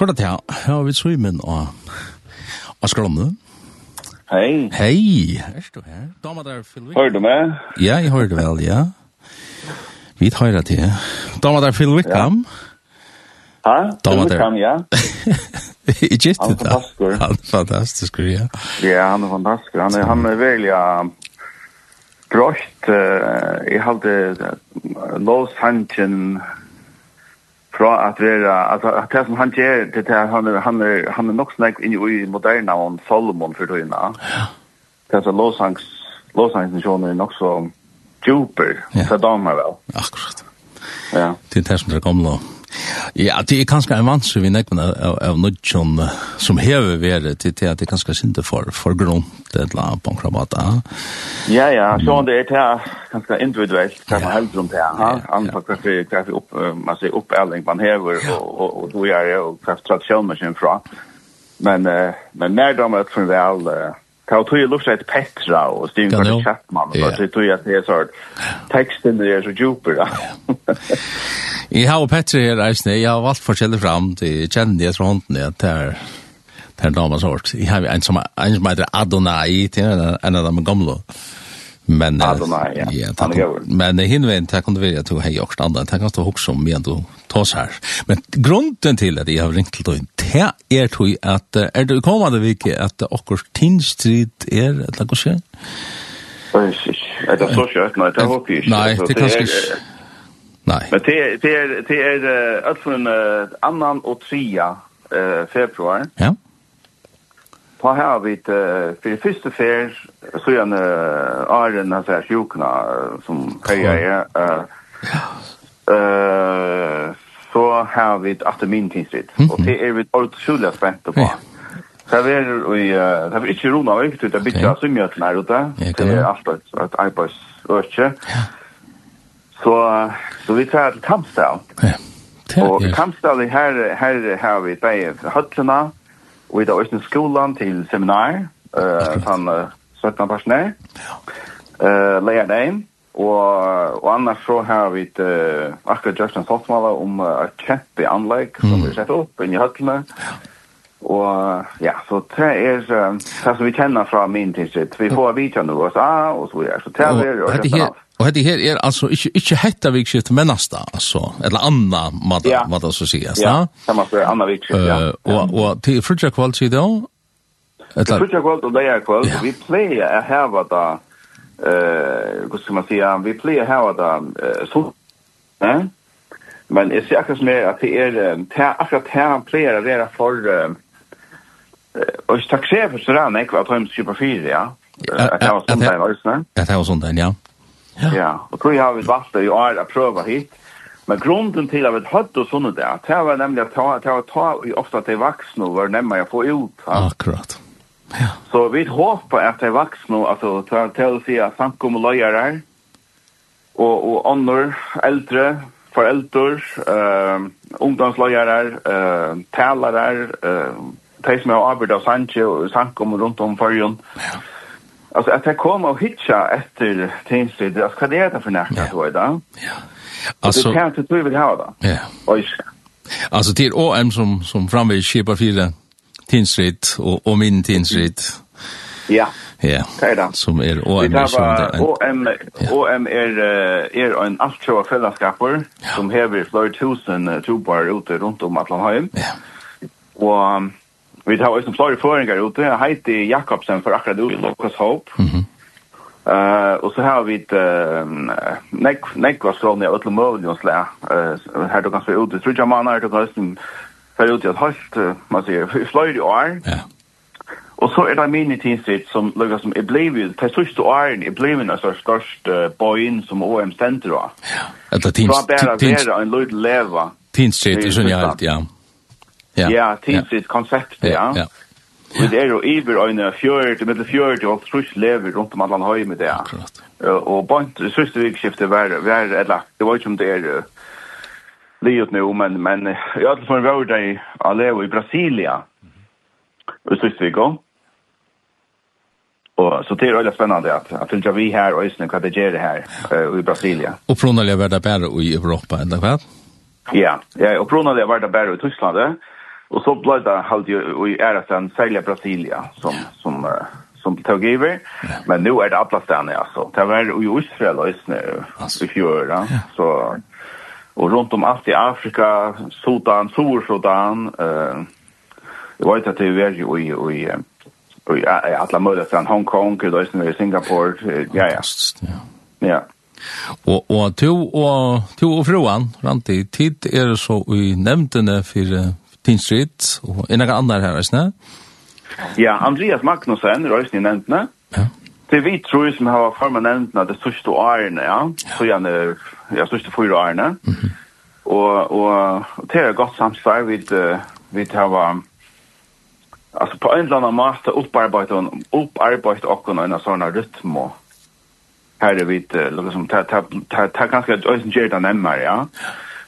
Så er det til, ja, vi tror men og og skal om det. Hei. Hei, er du her? Dama der, Phil Wickham. Hører du meg? Ja, jeg hører vel, ja. Vi tar det til. Dama der, Phil Wickham. Ja. Ha? Dama der. Wickham, ja. Ikke det da. Han er fantastisk. Han er fantastisk, ja. Ja, han er fantastisk. Han er, han er veldig, ja, drøst. Jeg hadde lovsangen, fra at vara alltså at det som han ger det at han han er han er nok snakk inn i moderna om Solomon for tøyna. Ja. Det er så låsangs låsangs som nok nog så djuper så damer vel. Akkurat. Ja. Det er det som er kommer. Ja, det er kanskje en vans vi nekken av, av nødtjon som hever været til, til at det er kanskje sinte for, for grunn til et eller annet på en krabat. Ja, ja, så det er til kanskje individuelt, hva man helder om det. Antak hva vi treffer opp, man sier oppelling man hever, og, og, og du gjør det, og treffer tradisjoner sin fra. Men, uh, men mer damer at for vel, uh, Kan tog ju lufta ett Petra och Steven Kvartman och så tog jag att det är så texten är så djuper. Jeg har Petri her eisne, jeg har valgt forskjellig fram til kjendige fra hånden jeg til her dama sort. Jeg har en som, en som heter Adonai, til en av dem gamle. Men, Adonai, ja. ja ta, men hinveien, det kan du vilja til hei og standa, det kan du hoksa om igjen du tås her. Men grunden til at jeg har ringt til døgn, det er tog at, er det kommande vike at okkur tinnstrid er, eller hva skjer? Det er så kjøtt, nei, det er håper ikke. Nei, det er kanskje Nei. Men det det är det är allt från annan og tria eh februari. Ja. Ta här vi det för första fär så en Arden affär uh, som kaja är ja. eh så har vi et atter min tidsrit och det är vi otroligt spent på. Så vi är i det er inte rona vi det bitte så mycket när det är allt ett iPads och så. Ja. Så, så vi tar til Kampstad. Ja. Det, og i Kampstad her, her har vi bare høtlene, og i dag er skolen til seminar, uh, sånn uh, 17 personer, uh, leier deg Og, og annars så har vi et, uh, akkurat just en sottmål om uh, et kjempe anlegg som vi setter opp inn i høtlene. Og ja, så det er uh, det som vi kjenner fra min tidsritt. Vi får vidtjene hos A, og så videre. Så det er det. Og dette her, Og hette her er altså ikke, ikke hetta vikskift, men nasta, altså, eller anna, måtte ja. man så sies, ja? Ja, samme for anna vikskift, ja. Uh, og, og til frutja kvalt, sier det også? Til frutja kvalt og leia kvalt, ja. vi pleier å heva da, eh hva skal man sige, vi pleier å heva da, eh så eh? men jeg ser akkurat som er at det er, akkurat her han pleier å være for, og ikke takk se for sånn, ikke, at han skipper fire, ja? At det var sånn, ja? At det var sånn, ja? Ja. ja. Og tror jeg har vi valgt det i år å prøve hit. Men grunden til at vi hadde og sånne der, det var nemlig at det var ta i ofte at de vaksne var nemmere å få ut. Akkurat. Ja. Så vi håper at de vaksne, altså til å si at samkomne løyere og, og andre, eldre, foreldre, uh, ungdomsløyere, uh, talere, uh, de som har arbeidet av Sanche og samkom rundt om forrige. Ja Alltså att jag kom och hitcha efter tingsrid, alltså vad är det för närt då idag? Ja. Alltså det kan inte du vill ha då. Ja. Oj. Alltså till OM som som framvis kipar fyra Tinslid och och min Tinslid. Ja. Ja. Det Som är OM det som det är. OM OM är är en alltro fällskaper som häver flöjtusen tubar ute runt om Atlanheim. Ja. Och Vi tar også flere føringer ute. Jeg heter Jakobsen for akkurat ut i Lokas Hope. Mm -hmm. Uh, og så har vi et uh, nek, nekvastrån av Øtlo Møvnjonslæ. Uh, her du kan se ut i Trudja Manar, du kan se fer ut i et halvt, uh, man sier, flere år. Ja. Og så er det min tidsritt som lukka som er blevet, til sørste åren er blevet altså størst uh, bøyen som OM-senter av. Ja, etter tidsritt. Så bare være en løyde leva. Tidsritt er sånn jeg alt, ja. Ja. Ja, ja tidsvis koncept, ja. Ja. Vi er jo iver øyne fjørt, middel fjørt, og trus lever rundt om alle høy med det. Akkurat. Og bant, det sørste vikskiftet var, var, eller, det var ikke om det er uh, livet nå, men, men i alle fall var det Aleo i Brasilia, i sørste vikon. Og så det er veldig spennende at, at fylgja vi her, og isne, hva det gjør her, uh, i Brasilia. Og prøvnelig var det bare i Europa, eller hva? Ja, ja, og prøvnelig var det bare i Tyskland, ja. Och så blev det halt ju i ära sen sälja Brasilia som som som tog över. Men nu är det alla ställen alltså. Det var ju Israel och Isne i fjol Ja. Så och runt om allt i Afrika, Sudan, Sur-Sudan eh jag vet att det är ju i i i alla möjliga ställen Hongkong, och Isne, Singapore, ja ja. Ja. Og, og to og, to og fruan, Ranti, tid er så i nevntene for Teen Street og en av andre her, ikke? Ja, Andreas Magnussen, røysen i nevntene. Ja. Det er vi tror som har formet nevntene det største årene, ja. Så gjerne, ja, største fyra årene. Mm -hmm. Og, og og det er godt samsvar vi, vi har Alltså på en eller annan måte upparbeta en upparbeta och en sån här rytm här är vi inte, liksom ta ta ta ganska ösen ger den ja.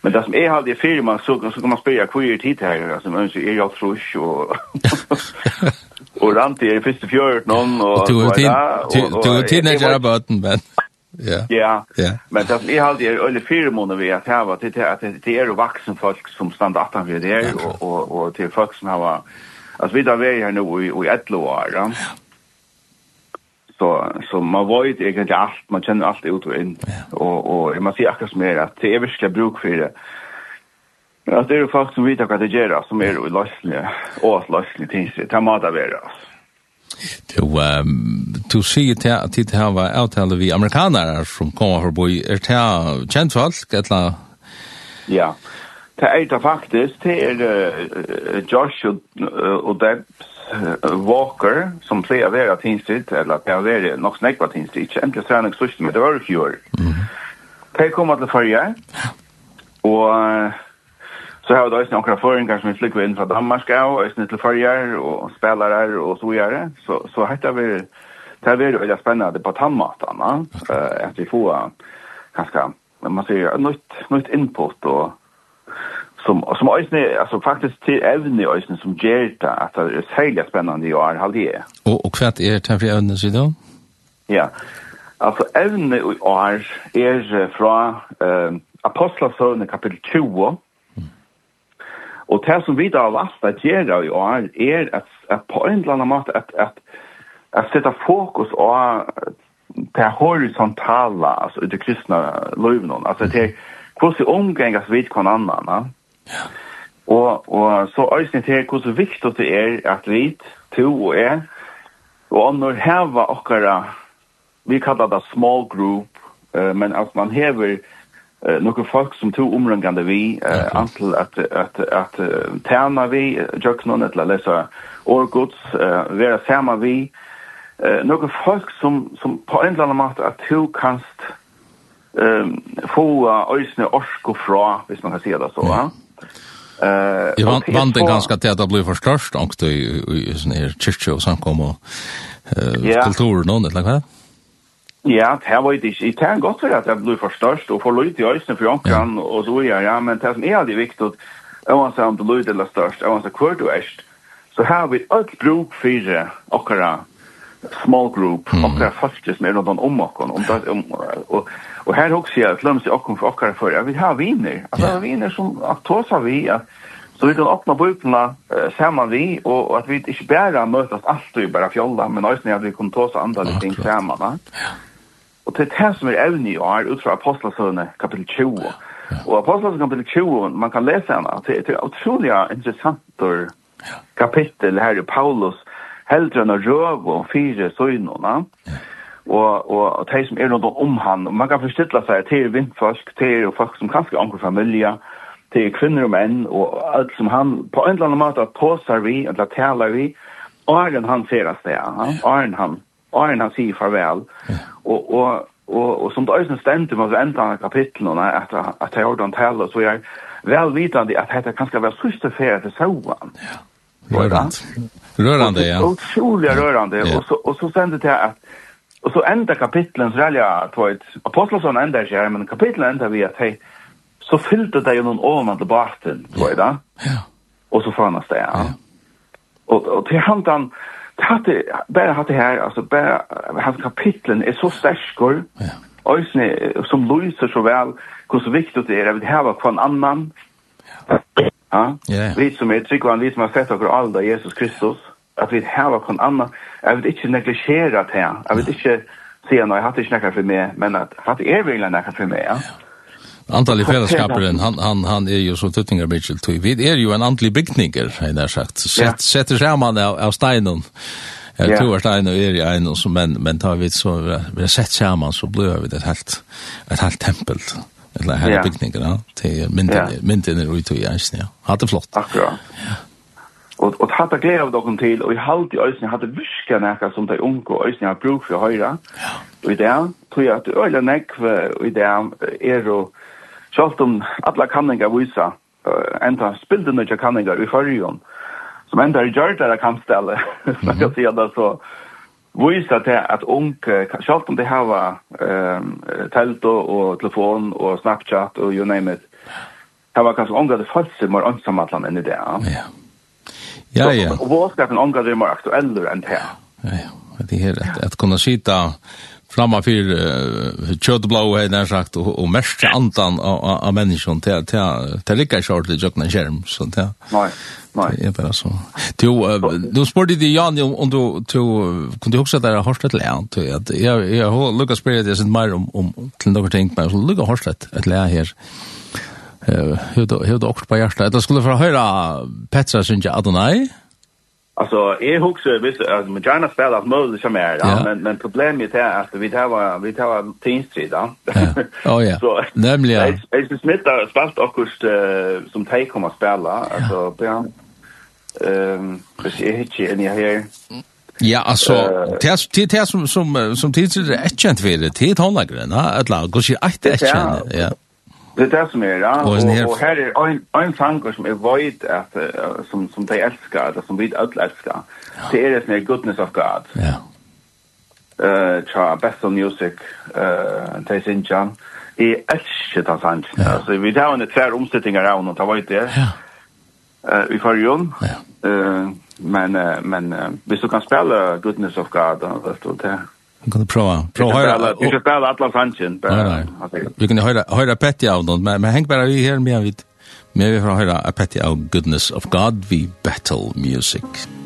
Men det som är halde firma så så kan man spela queer tid här alltså men så är jag frusch och och rant i första fjärd någon och du du teenager about men Ja. Ja. Men det är halt är öle fyra månader vi att ha det att det är vuxen folk som stannar att vi det och och och till folk som har alltså vi där vi här nu i i 11 år. Ja. Så så man vet egentlig alt man kjenner alt ut og inn Ja. og och man ser akkurat mer at det er virkelig bruk for det. Men att det jo folk som vet hva det gjør, som är i lösliga och lösliga ting. Det er mat av det vara. Du, um, du sier til at det her var avtale vi amerikanere som kommer for å bo i. Er det kjent folk? Etla? Ja, det er det faktisk. Det er uh, Josh og, uh, og Debs Walker, som pleier å være tinstid, eller pleier å være nok snakk på tinstid, ikke endelig trening størst, men det var jo fjord. De kom til Førje, og så har vi da også noen føringer som vi flykker inn fra Danmark, og også til Førje, og spillere, og så gjør Så, så heter vi, det er veldig spennende på tannmatene, at vi får ganske, man sier, nytt, nytt input, og som som ösne alltså faktiskt till evne ösne som ger det att det är särskilt spännande i år hade det. Och och kvart är det för evne så då? Ja. Alltså evne i år är från eh apostlarna kapitel 20. Mm. Och det som vi då har läst att göra i år är att att på en eller annan måte att att att sätta fokus på det horisontala alltså det kristna livet alltså det hur så omgångas vid kon annan. Ja. Og, og så øyne til hvor så viktig det er at vi, to og jeg, og andre heva okkara, vi kallar det small group, uh, men at man hever uh, noen folk som to omrungande vi, uh, antil at, at, at, uh, tæna vi, jøknon, å lese årgods, uh, være sammen vi, uh, noen folk som som på en eller annen måte at to kanst um, få øyne orsko fra, hvis man kan si det så, va? Eh, jag vant vant den ganska tätt att bli förstörst angst i i sån här kyrkjö och samkom och eh kultur någon eller vad? Ja, det var ju det. Det är gott för att jag blev förstörst och får lite i ögonen för ankran och så ja, ja, men det som är det viktigt Jag var samt och lydde eller störst, jag var samt kvart och äst. Så här har vi ett bruk för åkara small group, åkara mm. faktiskt med någon om åkara. Om, om, och Och här också jag glömde jag kom för okkar jeg vi har viner. Altså, yeah. viner som att ta så vi at så vi kan öppna bøkene uh, samman vi och, att vi inte bara mötas alltid bara fjolla men også at vi kan ta så andra ah, ting samman va. Og Och det som er evne i år ut fra Apostlagärningarna kapitel 20. Ja. ja. Och Apostlagärningarna kapitel 20 man kan läsa henne. Det är otroligt intressant kapitel här i Paulus heldre enn å røve och fire söjnorna. Ja og og og tei sum er nokon om han og man kan forstilla seg til vindfolk til og folk som kanskje angår familie til kvinner og menn og alt som han på ein eller annan måte tåsar vi eller talar vi Arjen han ser oss der han, er han, er han sier farvel, og, og, og, og som det øyne stemte med enda av og at, at jeg har han tale, så jeg vel vitande at dette kan skal være sørste ferie til Sauan. Ja, rørande rørande ja. Utrolig rørende, og så, og så sender det at Og så enda kapitlen, så er jeg, du vet, apostelsson enda ikke her, men kapitlen enda vi at, hei, så fylte det jo noen åman til baten, du vet da? Ja. Og så fannes det, ja. Og, og til han, han, hatte, bare hatt det her, altså, bare, hans kapitlen er så sterskor, ja. Øysene, som lyser så vel, hvor så viktig det er, jeg vil heva kvann annan, ja, ja. vi som er tryggvann, vi som har sett akkur alda Jesus Kristus, ja at vi hava kon anna, jeg vil ikke neglisjera det her, jeg vil ikke si at jeg hatt ikke nekka for meg, men at hatt er virkelig nekka for meg, ja. Antallet fellesskaperen, han, han, han er jo som tuttingar, Mitchell, tog. Vi er jo en antlig bygninger, har jeg sagt. Sett, Setter sammen av, av steinen. Jeg tror at og er i en, men, men tar vi så, vi har sett sammen, så blir vi et helt, et helt tempel. Eller hele bygninger, ja. Til mynden, mynden er ute i eisen, ja. Hatt det flott. Akkurat. Og, og tatt av glede av dere til, og i halvt i øyne hadde virka nekka som de unge øyne har bruk for å høre. Ja. Og i det, tror jeg at øyne nekk i det er jo, selv om alle kanninger viser, uh, enda spilde nødja kanninger i førjen, som enda er gjørt der kampstelle, som jeg sier det så, viser til at unge, selv om de har um, telt og telefon og Snapchat og you name it, det var kanskje unge hadde følt seg mer ønsamhetland enn i det. Ja. ja Ja, ja. Og vårdskapen omgår det mer aktuellt enn det här. Ja, ja. Det er at, at kunne sitta framma för uh, köttblå har jag sagt och, och mest antan av, av människan till till till lika short det jag skärm så det Nei. Nei. Det är bara så. Du uh, du spurte dig Jan om om du du kunde också där Horstlet lärn till att jag jag har Lucas Spirit är sent mer om om till något ting, men Lucas Horstlet att lära här. Hur också på hjärtat. Det skulle få höra Petra synja Adonai. Alltså, jag huxar visst att man gärna spelar att Moses som är ja. men men problemet är att vi tar vi tar tinstrida. Ja, ja. Så nämligen är Smith där fast också som tej kommer spela alltså på ehm precis i ni här. Ja, alltså det det som som som tinstrida är känt för det. Det är tonläggren, va? Att lag går sig att det är känt. Ja. Det er det som er, ja. Og, og her er en en sanger som er void, at, uh, som, som de elsker, eller som vi alle elsker. Ja. Det er det som er Goodness of God. Ja. Uh, tja, Best of Music, uh, de synger. Jeg elsker den sangen. Ja. Altså, vi tar en tre omsettinger av noen, ta var det. Ja. Uh, I fargen. Ja. Uh, men uh, men uh, hvis du kan spille Goodness of God, vet du, det Vi kan prova. Prova höra. Vi ska spela Atlas Hansen. Nej, nej. Vi kan höra höra Petty av något, men men häng bara vi här med vid. Men vi får höra Petty av Goodness of God vi battle music. Mm.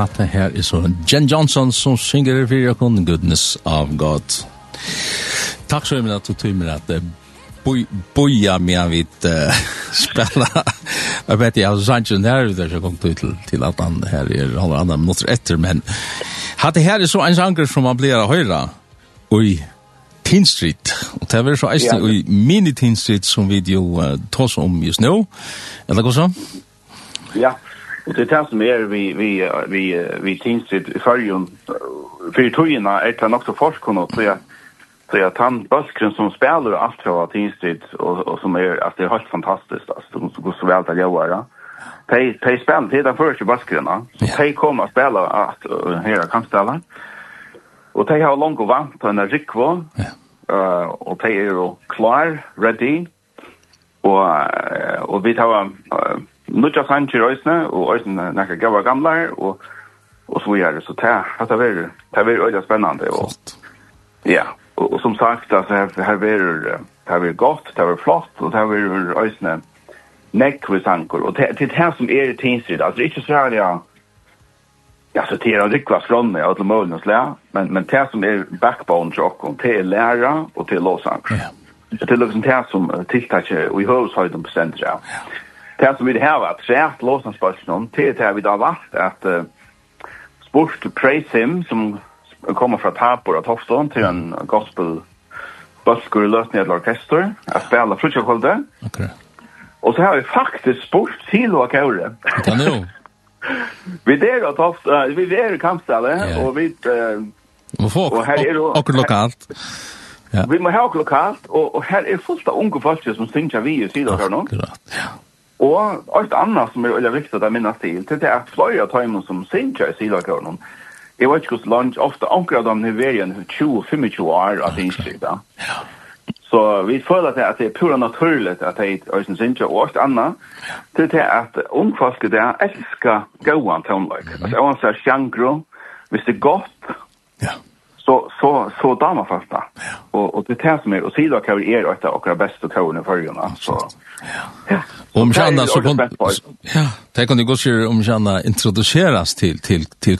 hatt her er så Jen Johnson som synger for jeg kun goodness of God. Takk så mye at du tog med at boja med vid spela. Jeg vet jeg har sagt jo nær der jeg kom til, til at han her er han andre minutter etter, men hatt her er så en sanger som man blir av høyre. Oi, Teen Street. Og det er så eisne i Mini Teen Street som vi jo uh, tås om just nå. Eller hva så? Ja, Og det tas mer vi vi vi vi syns det förjon för tojena är det nog så forskon så jag så jag tant Baskren som spelar allt för att instit och och som är att det är helt fantastiskt alltså de går så väl att göra. de pay spel till den första så de kommer att spela att här kan ställa. Och de har långt och vant på en rikvå. Ja. Eh och de är klar, ready. Och och vi tar nutja nødja sanger øysene, og øysene nekka gav gamla og, og så gjør det. Så det er vært, det er vært øyla spennende. Og, ja, og, og som sagt, altså, her, her vært, det har vært godt, det har flott, og det har vært øysene nekk vi sanger. Og det, det er det som er det tinsrid, altså ikke så her, ja, Ja, så det är en rikva slånne av alla möjliga slä, men, men det som är backbone till oss, det är lära och det är låsang. Ja. Det är liksom det som tilltackar och i hövshöjden på centrum. Ja det som vi har vært skjert låsenspørsmål, til det vi har valgt at uh, spurt Praise Him, som kommer fra Tapor og Tofton, til en gospel bøsker i løsning til orkester, at spela frutjekvölde. Okay. Og så har vi faktisk spurt til og Kaure. Ja, nå. Vi er og Toft, uh, vi er i Kampstallet, yeah. og vi... Uh, og folk, og her er jo... Akkur lokalt. Ja. Vi må ha okkur lokalt, og, og her er fullt av unge folk som synger vi i siden her nå. Akkurat, ja. Og alt annet som er veldig viktig å minnes til, til det er flere av timene som synger i sidakøren. Jeg vet ikke hvordan land, ofte anker av dem er igjen 20-25 år at det ikke da. Så vi føler at det er pura naturlig at det er øyne synger, og alt annet, til det at ungfolk der elsker gåan toneløk. Altså, jeg anser sjangro, hvis det er godt, ja. så, så, så damer fast da. Ja og och det tas med och sida kan vi er ett av våra bästa kåren i förrjuna så ja. Om Janna så kon ja, det kan ju gå sig om Janna introduceras till till till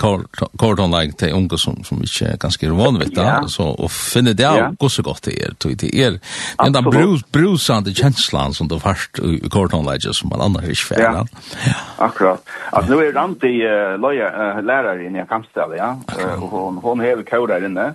Gordon like till unga som som inte ganska är van vid det så och finna det out går så gott det är till det är den där brus the chancellor som då först i Gordon like som man annars är. Ja. Akkurat. Alltså nu är det anti loja lärare i Kamstad ja och hon hon har kodar inne.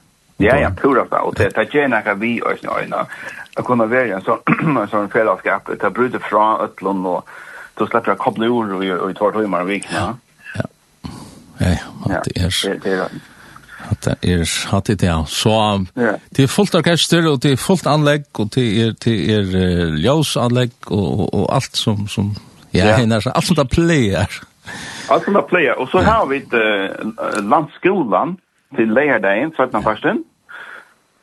Ja, ja, pura så. Och det tar gärna kan vi oss nu. Jag kunde välja så så en fällskap. Det bryter från Ötlund och då släpper jag koppla ur och i två timmar i veckan. Ja. Ja, ja, det är det är att det är hatt i det, Så det är fullt orkester, och det är fullt anlägg och det är det är uh, ljøsanlegg, och og, alt som, som ja, yeah. henne er, som det pleier. Allt som det pleier, och så har vi ett landskolan till lärdagen 17. Ja.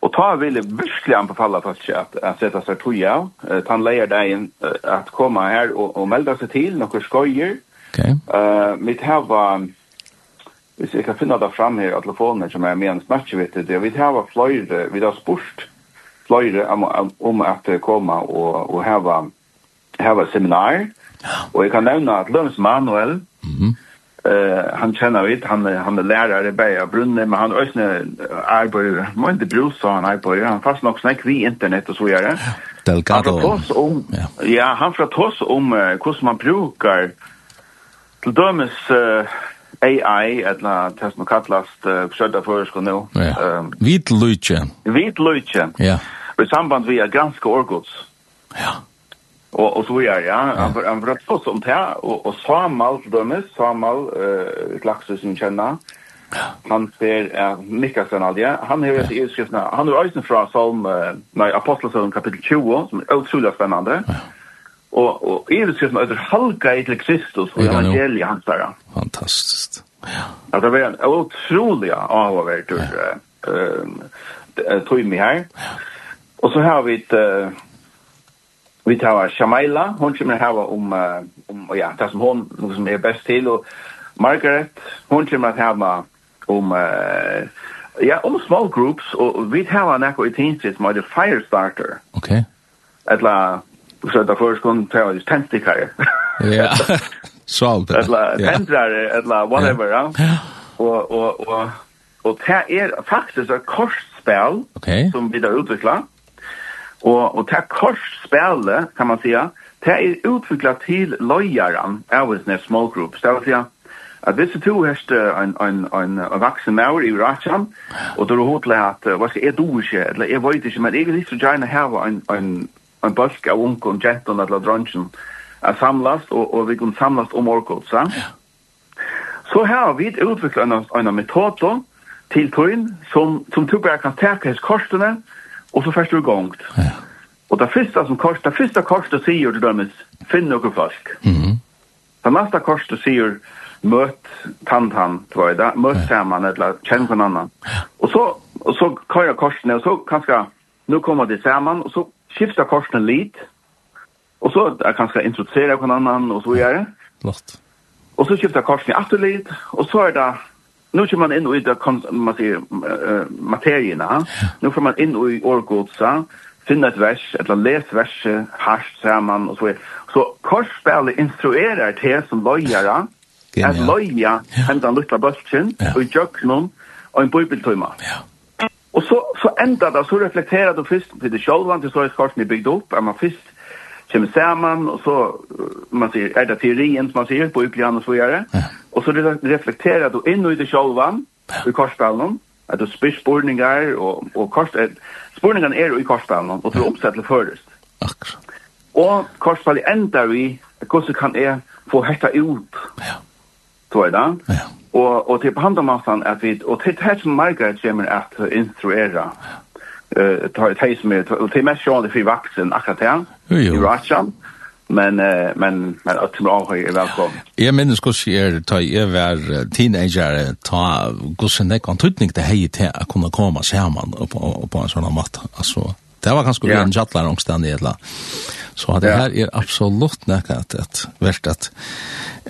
Og ta vil jeg virkelig anbefale folk at, at sette seg tog av, uh, ta en leier deg inn, uh, at komme her og, og melde seg til noen skøyer. Okay. Uh, mitt her var, hvis jeg kan finne det frem her av telefonen som jeg mener snakker vidt det, vi her var fløyre, vi har spurt fløyre om, om at komme og, og her var, her var seminar. Og jeg kan nevne at Lønns Manuel, mm -hmm Eh han känner vet han han är lärare i Berga Brunne men han ösne är på månde brus så han är på han fast nog snack vi internet och så gör det. Delgado. om ja han från oss om hur man brukar till dömes AI eller det som kallas försöda förskon nu. Ehm vit luche. Vit luche. Ja. I samband vi är ganska orgods. Ja och och så är ja. Han han bröt så som te och och Samuel dömes Samuel eh klaxus som känner han ser eh, Mikaelsen aldrig han har ju i skriftna han har ju från Psalm nej aposteln kapitel 20 som är otroligt spännande och och i skriftna över halka i till Kristus och evangeliet han. Säger fantastiskt ja det var en otrolig avvärt eh eh tog mig här och så har vi ett Vi tar Shamaila, hon kommer att ha om, om ja, det som hon som är bäst till. Och Margaret, hon kommer att ha om, uh, ja, om small groups. Och vi tar en ekko i tinsigt som heter Firestarter. Okej. Okay. Etla, så att först kom ta just tändstikare. Ja, så allt. Etla tändrare, etla whatever. Ja. Och, och, och, och det är faktiskt ett korsspel okay. som vi har utvecklat. Og, og det korsspillet, kan man säga, det er utviklet til løyeren av en small group. Så det vil säga, at hvis du hørst en, en, en, en vaksen maur i Rajan, og du har hodt at, hva skal jeg do ikke, eller jeg vet ikke, men jeg vil ikke gjerne ha en, en, en bølg av unge, en jenton eller dronjen, at samlast, og, og vi kan samlast om orkot, så? Så her har vi utviklet en, en metode til tøyen, som, som du bare kan teka hans korsene, Och så först du igång. Ja. Och det första som kostar, det første kostar sig ju dømes, finn några folk. Mhm. Det nästa kostar kortet sier, mött tantan, tror jag, det, møt ja. eller känn for en annan. Ja. Så, och så kör jag kortene, och så kanske nu kommer det samman och så skiftar kostnaden lite. Och så jag kanske introduserer for en annan, och så gör det. Lott. Och så skiftar kostnaden efter lite och så är det nu kommer man in i det man säger materierna. Nu får man in i orgodsa, finna ett vers, eller läs vers hash samman och så vidare. Så korsspelet instruerar till som lojare, att loja hendan lilla ja. och i jöknon och en bibeltöjma. Ja. Och så, så ändrar det, så reflekterar du först till det själva, till så är korsen är byggd upp, är man först kommer samman och så man säger, är det teorin som man säger, på ytterligare och så vidare. Ja. Og så reflekterer du inn i det sjølvan, i korsdalen, at du spyr spurningar, og, og kors, er, spurningene er i korsdalen, og du oppsett til først. Akkurat. Og korsdalen ender i, hvordan kan jeg få hetta ut? Ja. Tror er det. Ja. Og, og til behandlermassan, at vi, og til det som Margaret kommer at instruera, eh uh, tar det som är och det mest sjön det för vaxen akkurat här i Russian men uh, men men att bra hej är välkommen. Jag minns hur sig är ta jag var teenager ta gossen det kan tutning det hej till att kunna komma samman och på på en sån här matta alltså det var ganska en chatlar omständigt i alla. Så det här är absolut näkat att värst att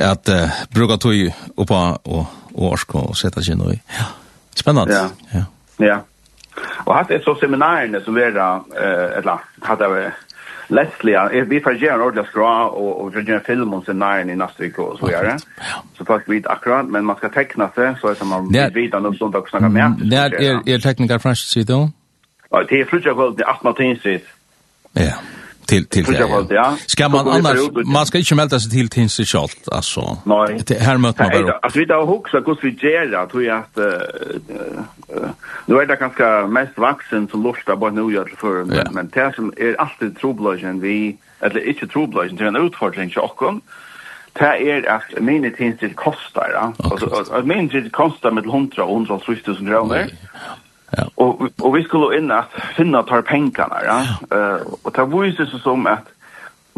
att uh, bruka tog upp och och orska och sätta sig nu. Ja. Spännande. Ja. Ja. Ja. Och hatt är så seminarierna som vi där, eh, eller hatt är Leslie, ja, vi får gjøre en ordentlig skra, og, og vi får gjøre film om sin i neste uke, og så gjør det. Så folk vet akkurat, men man skal tekne seg, så er det som man vet videre noe sånt og snakke med. Det er, er, er tekniker fransk, sier du? Ja, det er flyttet kveld til 18 tidsvis. Ja. Yeah till till det. Ja. ja. Ska man annars man ska inte melda sig till tins sig alltså. Nej. Det här möter man bara. Alltså vi tar huxa hur vi gör det tror jag att nu är det ganska mest vuxen som lustar på nu gör för men men det som är alltid troblagen vi eller inte troblagen det är en utfordring för oss. Det är att minnet hinns till kostar. Alltså min minnet kostar med 100 och 150 000 kronor. Ja. Och och vi skulle in att finna tar pengarna, ja. Eh ja. uh, och det visste så som att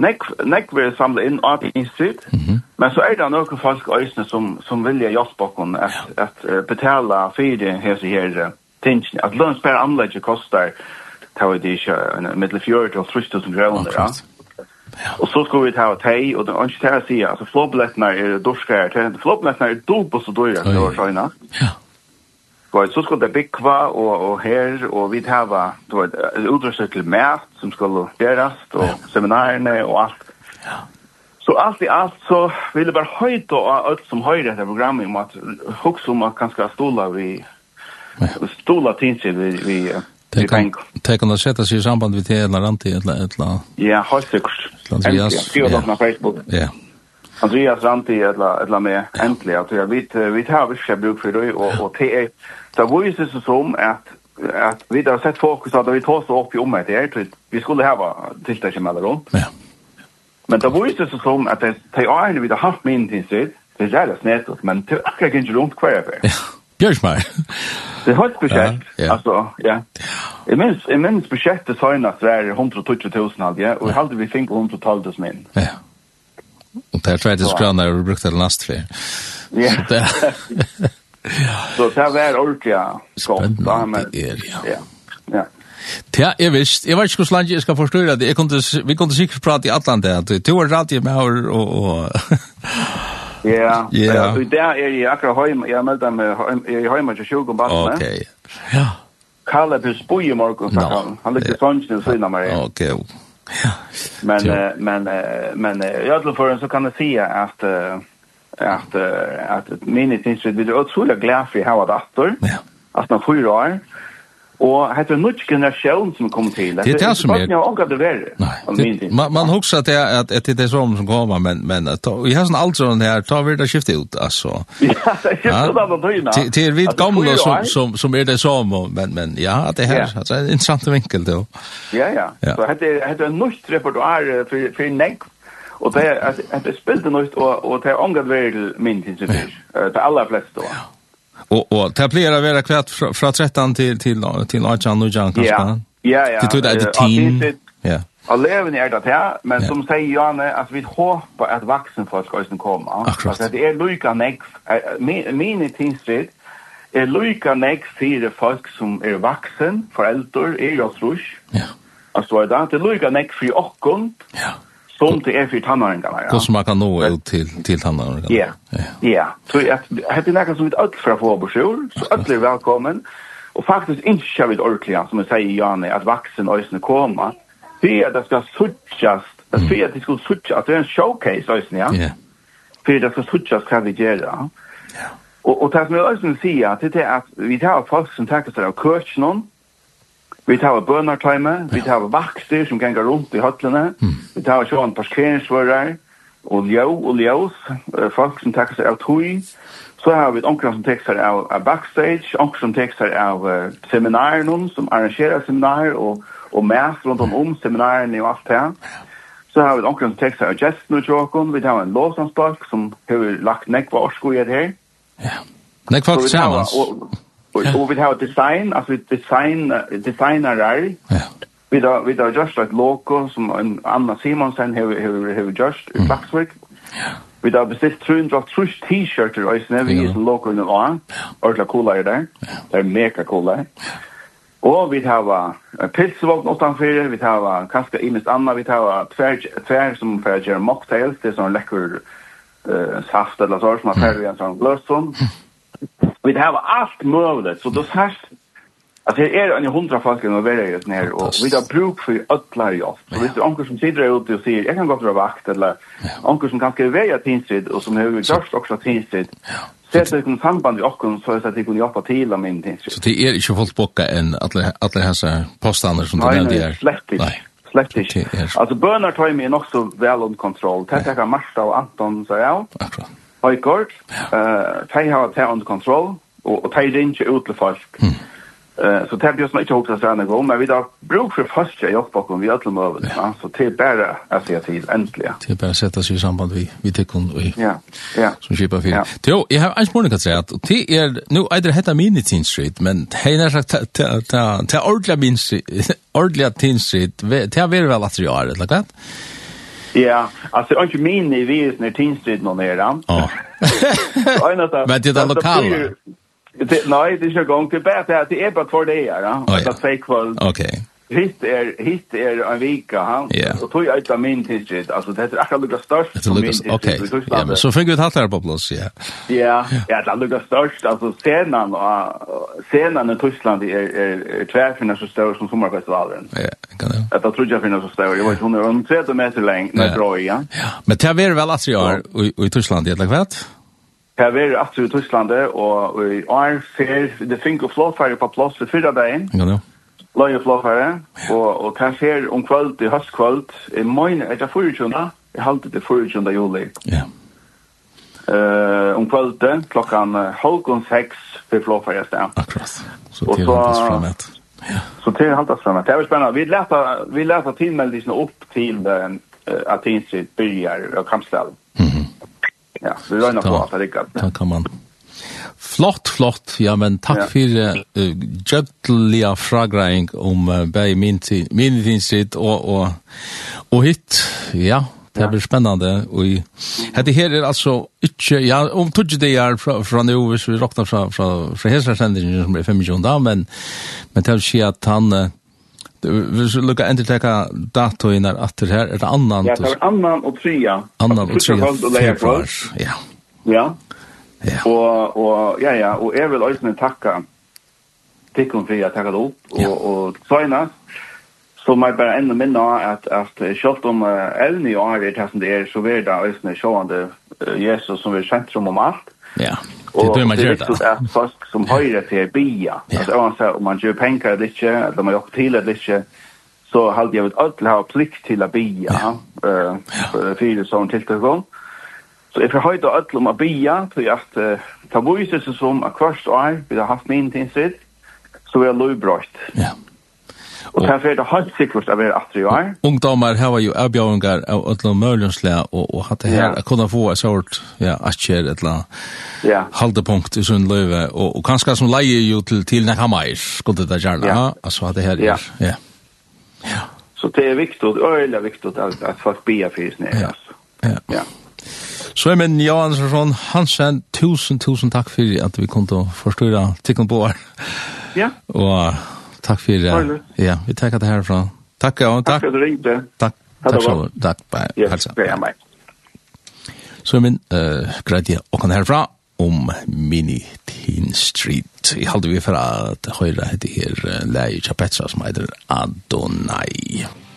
Nek nek vil samla inn av institut. Mm -hmm. Men så er det nokre folk øysne som som vilja hjelpa oss at ja. at uh, betala for det her så her tingen. At lønns per anlegg kostar tar det ikke en middel fjord og 3000 kroner. Ja. Ja. Og så skulle vi ta tei, og det er ikke det jeg sier, altså flåbillettene er dorskere til, flåbillettene er dobbelt så dårlig, det var sånn, ja. Du så skulle det bygge og, og her, og vi hava, du vet, utrustet til mat som skulle gjøres, og ja. seminarene og alt. Ja. Så allt i allt så vill det bara höjt och allt som höjer det här programmet om att också om att ganska stola vi ja. stola tinsen vi vi Det kan det kan sätta sig i samband med det eller annat eller eller Ja, helt säkert. Andreas. Ja, det på Facebook. Ja. Andreas Ranti eller eller med äntligen att jag vet vi tar vi ska bruk för det och och det Så Det viser seg som at at vi har sett fokus at vi tar oss opp i omhet her, vi skulle ha hava tiltaksmelder om. Ja. Men det viser seg som at de eierne vi har haft med inntidsvitt, det er jævlig snett, men det er akkurat ikke rundt hver jeg Ja, bjørsmær. Det er helt spesielt, ja. altså, ja. Jeg minns, jeg minns budsjettet søgnast var 120.000 halvje, og jeg halte vi fikk 000 inn. Ja. Og det er 30 kroner du brukte det last fri. Ja. Ja. Så det var ordentlig godt. Spennende det er, ja. Ja, ja. Ja, jeg visst. Jeg vet ikke hvordan jeg skal forstå det. Jeg kunne, vi kunne sikkert prate i Atlanta. Du har rett i her og... og Ja, ja. Og der er jeg akkurat hjemme. Jeg meldte meg hjemme til sjuk og bare. Ok, ja. Kalle på spoi i morgen, sa han. Han ligger sånn og syna meg. Ok, ja. Men, men, men, i alle fall så kan jeg si at... Uh, att att minnet finns det blir otroligt glad för hur det åter. Ja. Att man fyra år. Och heter en ny generation som kommer till. Det är det som är. Jag har det värre. Nej. Man man husar att det att att det är som som kommer men men vi har sån alltså den här tar vi det skiftet ut alltså. Ja, det är så där då. Det är vid gamla som som som är det som men men ja, det här alltså en intressant vinkel då. Ja, ja. Så heter heter en nytt repertoar för för neck. Och det är att det spelade något och och det är ångat väl min till sig. Det allra flesta då. Och och det blir det vara kvart från 13 till till till 18 och Jan kanske. Ja, ja. ja. Det tror tog det ett team. Ja. Eleven är det här, men som säger Janne att vi hoppas att vuxen folk ska komma. Alltså det är lika näck min i tingsrätt er lika nek fire folk som er vaksen, foreldre, er jo trus. Ja. Altså, det er lika nek fire okkund. Ja. Som det är för tannåringarna, ja. Som man kan nå ut till, till tannåringarna. Ja, ja. Så att, det är något som vi öll för att få broschyr, så öll är välkommen. Och faktiskt inte kör vi ordentliga, som jag säger Janne, att vaxen och ösnen kommer. Det är att det ska suttjas, det är att det ska suttjas, att det är en showcase ösnen, ja. Ja. För det ska suttjas kan vi göra. Ja. Och, och det som jag ösnen säger, det är att vi tar folk som tackar sig av kursen, Vi tar bønartime, vi tar vakter som ganger rundt i høtlene, mm. vi tar sånn parkeringsvører, og ljø og ljøs, folk som takker seg av tog, så har vi omkring som tekster av, av backstage, omkring som tekster av uh, seminaren, som arrangerer seminarer, og, og mest rundt om om seminarene og alt det. Så har vi omkring som tekster av gestene og åkken, vi tar en låsansbalk som har lagt nekva årsko i det her. Ja, nekva årsko Og, yeah. og vi har design, alltså design designerar. Ja. Vi då vi då just like loco som en Anna Simonsen har har har just mm. Baxwick. Ja. Vi då bestilt trun drop trush t-shirt och is never is loco in the lawn. Or la coola är der, Det er mega coola. Og vi har uh, pilsvogn utanför, vi har kanskje innes Anna, vi har tvär, tvär som får gjøre mocktails, det er sånn läcker uh, saft eller så som har färg en sånn gløsson. Mm vi har allt möjligt, så då särskilt Alltså det är en hundra folk som är just ner och vi har bruk för ödlar i oss. Så hvis det är onkel som sitter ute och säger jag kan gå vara vakt eller onkel som kanske är väja tinsid och som har gjort också tinsid Sätt det i samband i oss så att det kan hjälpa till om min tinsid. Så det är inte folk bocka än alla dessa påstander som du nämnde här? Nej, slett inte. Slett inte. Alltså bönar tar mig nog så väl under kontroll. Tätt jag kan Marsta och Anton så ja. Akkurat. Høykort, uh, de har det under kontroll, og, og de ringer ut til folk. Mm. Uh, så det blir som ikke hoksa seg noe, men vi da bruk for først jeg hjelper om vi alle møvene, ja. så det er bare jeg sier til, endelig. Det er bare å sette seg i samband vi, vi tekken og ja. ja. som kjipa fyr. Ja. Jo, jeg har en spørsmål kan si at det er, nå er det hette mini Teen Street, men det er sagt, det er ordentlig Teen Street, ordentlig Teen Street, det er vel at det er, eller klart? Ja. Ja, alltså inte min i vis när tinstrid någon är där. Ja. Men det är lokala. Nej, det är ju gång till bättre att det är bara kvar det är, ja. Att det är kväll. Okej. Hitt er hitt er en vika han. Yeah. Og tog jag ut av min tidsrit. Altså det er akkurat lukka størst. Det lukar okej. Ja men så fick vi ett halvt här på plats ja. Ja, ja det lukka størst. Altså senan og senan i Tyskland er er tvær tvärfinna så stor som sommarfestivalen. Ja, kan det. Att jag tror jag finns så stor. Jag vet hon är om 3 meter lang, med dröja. Ja. Men det är väl alltså jag i Tyskland det lagt är var i Tyskland, og i år ser det finke flåfærre på plass i fyrre dagen. Ja, ja løye flokkare, og, og det her om kvöld i høstkvöld, i møyne det 24. Jeg halte til 24. juli. Ja. Uh, om kvöldet, halv halvgån seks for flokkare sted. Akkurat. Så det er haltes framet. Ja. Så det er haltes framet. Det er spennende. Vi leta, vi leta tilmeldisene opp til uh, Atinsit byrjar og Kamsdal. Mm -hmm. Ja, vi røyner på at det rikker. Da kan man Flott, flott. Ja, men takk ja. for uh, gjøddelige fragreng om uh, bare min, min tidsritt og, og, og hit. Ja, det blir spennende. Og, det her er altså ikke, ja, om tog det er fra, fra nå, hvis vi råkner fra, fra, fra hesresendingen som er 25 da, men, men det vil si at han, uh, hvis vi dato enterteka datoinar etter her, er det annan? Ja, det er annan og tria. Annan og tria, februar. Ja. Ja. Ja. Og, og, ja, ja, og jeg vil også takka tikkum for at takka det opp, og, ja. og søgna, så må jeg bare enda minna at, at selv om uh, evne i år er som det er, så er det også sjående uh, Jesus som er sentrum om alt. Ja, det er det man gjør det. Og det er at folk som høyre til bia, ja. altså uansett om man gjør penger eller ikke, eller man gjør til eller ikke, så halde jeg vel alltid ha plikt til å bia, ja. uh, ja. for det sånn tiltakon. Så jeg får høyde alt om å bia, til at uh, ta viser seg som at kvart år, vi har haft min tinsitt, så er det lovbrøyt. Ja. Og så er det helt sikkert å være atri år. Ungdommer var jo avbjøringer av ødlom mølgjønslega, og, og hatt det her, ja. kunne få et sort, ja, atjer, et eller ja. haldepunkt i sin løyve, og, og kanskje som leie jo til til nekka meir, skulle det gjerne, ja. altså hatt det her, ja. ja. ja. Så det er viktig, øyelig viktig at, at folk bia fyrir snir, ja. Ja. ja. Så er min Andersson Hansen, tusen, tusen takk for at vi kom til å forstyrre tikkene på år. Ja. Og takk for det. Ja, vi takker det herfra. Takk, ja. Takk, takk for at du ringte. Takk. Takk så mycket. Tack. Bye. Hälsa. Ja, meg. Så er min uh, greide och kan herfra om Mini Teen Street. Jeg hade vi för at høyre heter her läget av Petra som heter Adonai. Adonai.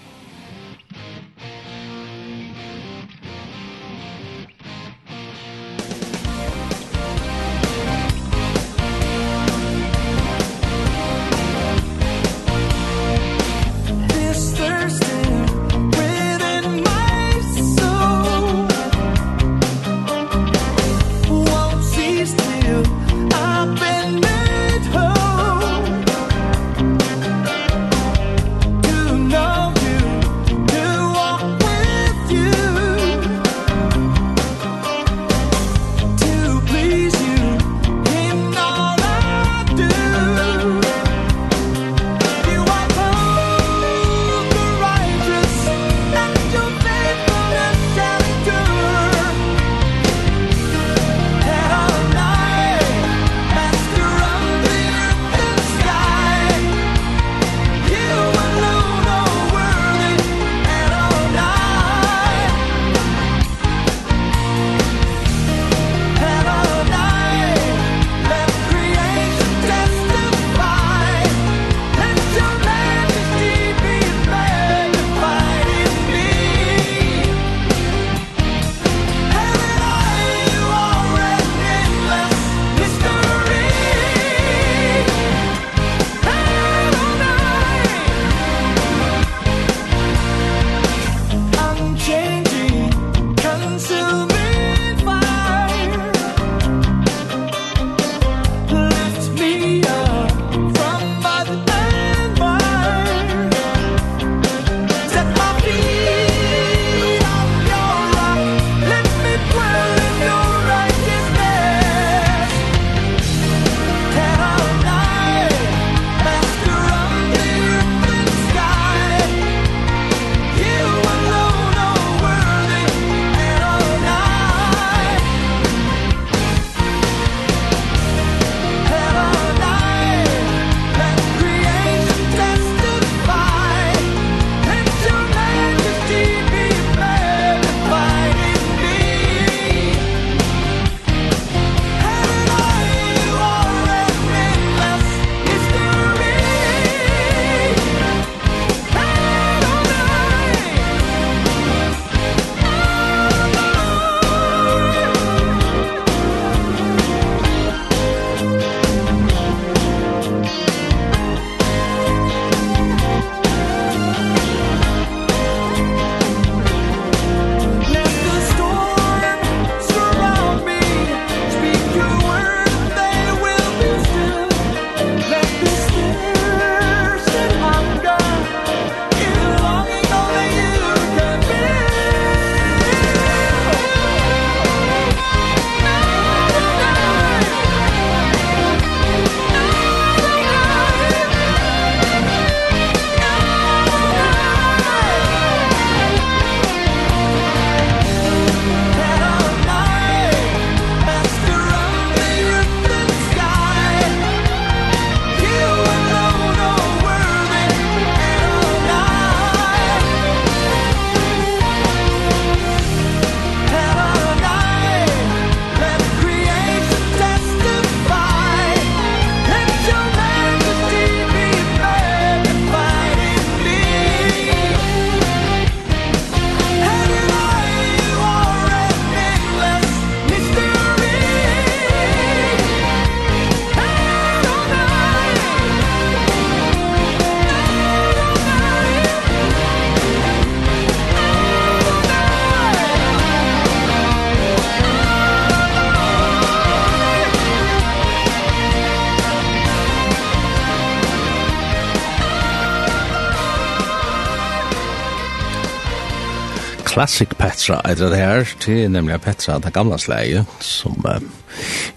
Classic Petra etter det her, til nemlig Petra, det gamla slæget, som,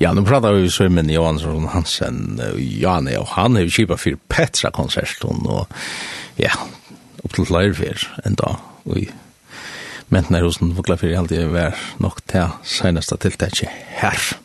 ja, nå pratar vi så med Johansson Hansen, Janne, og han er jo kjipa for Petra-konserten, og ja, opp til Lærfjær enda, og i menten er hos den vokla fyrir alltid var nok til seneste tiltak her.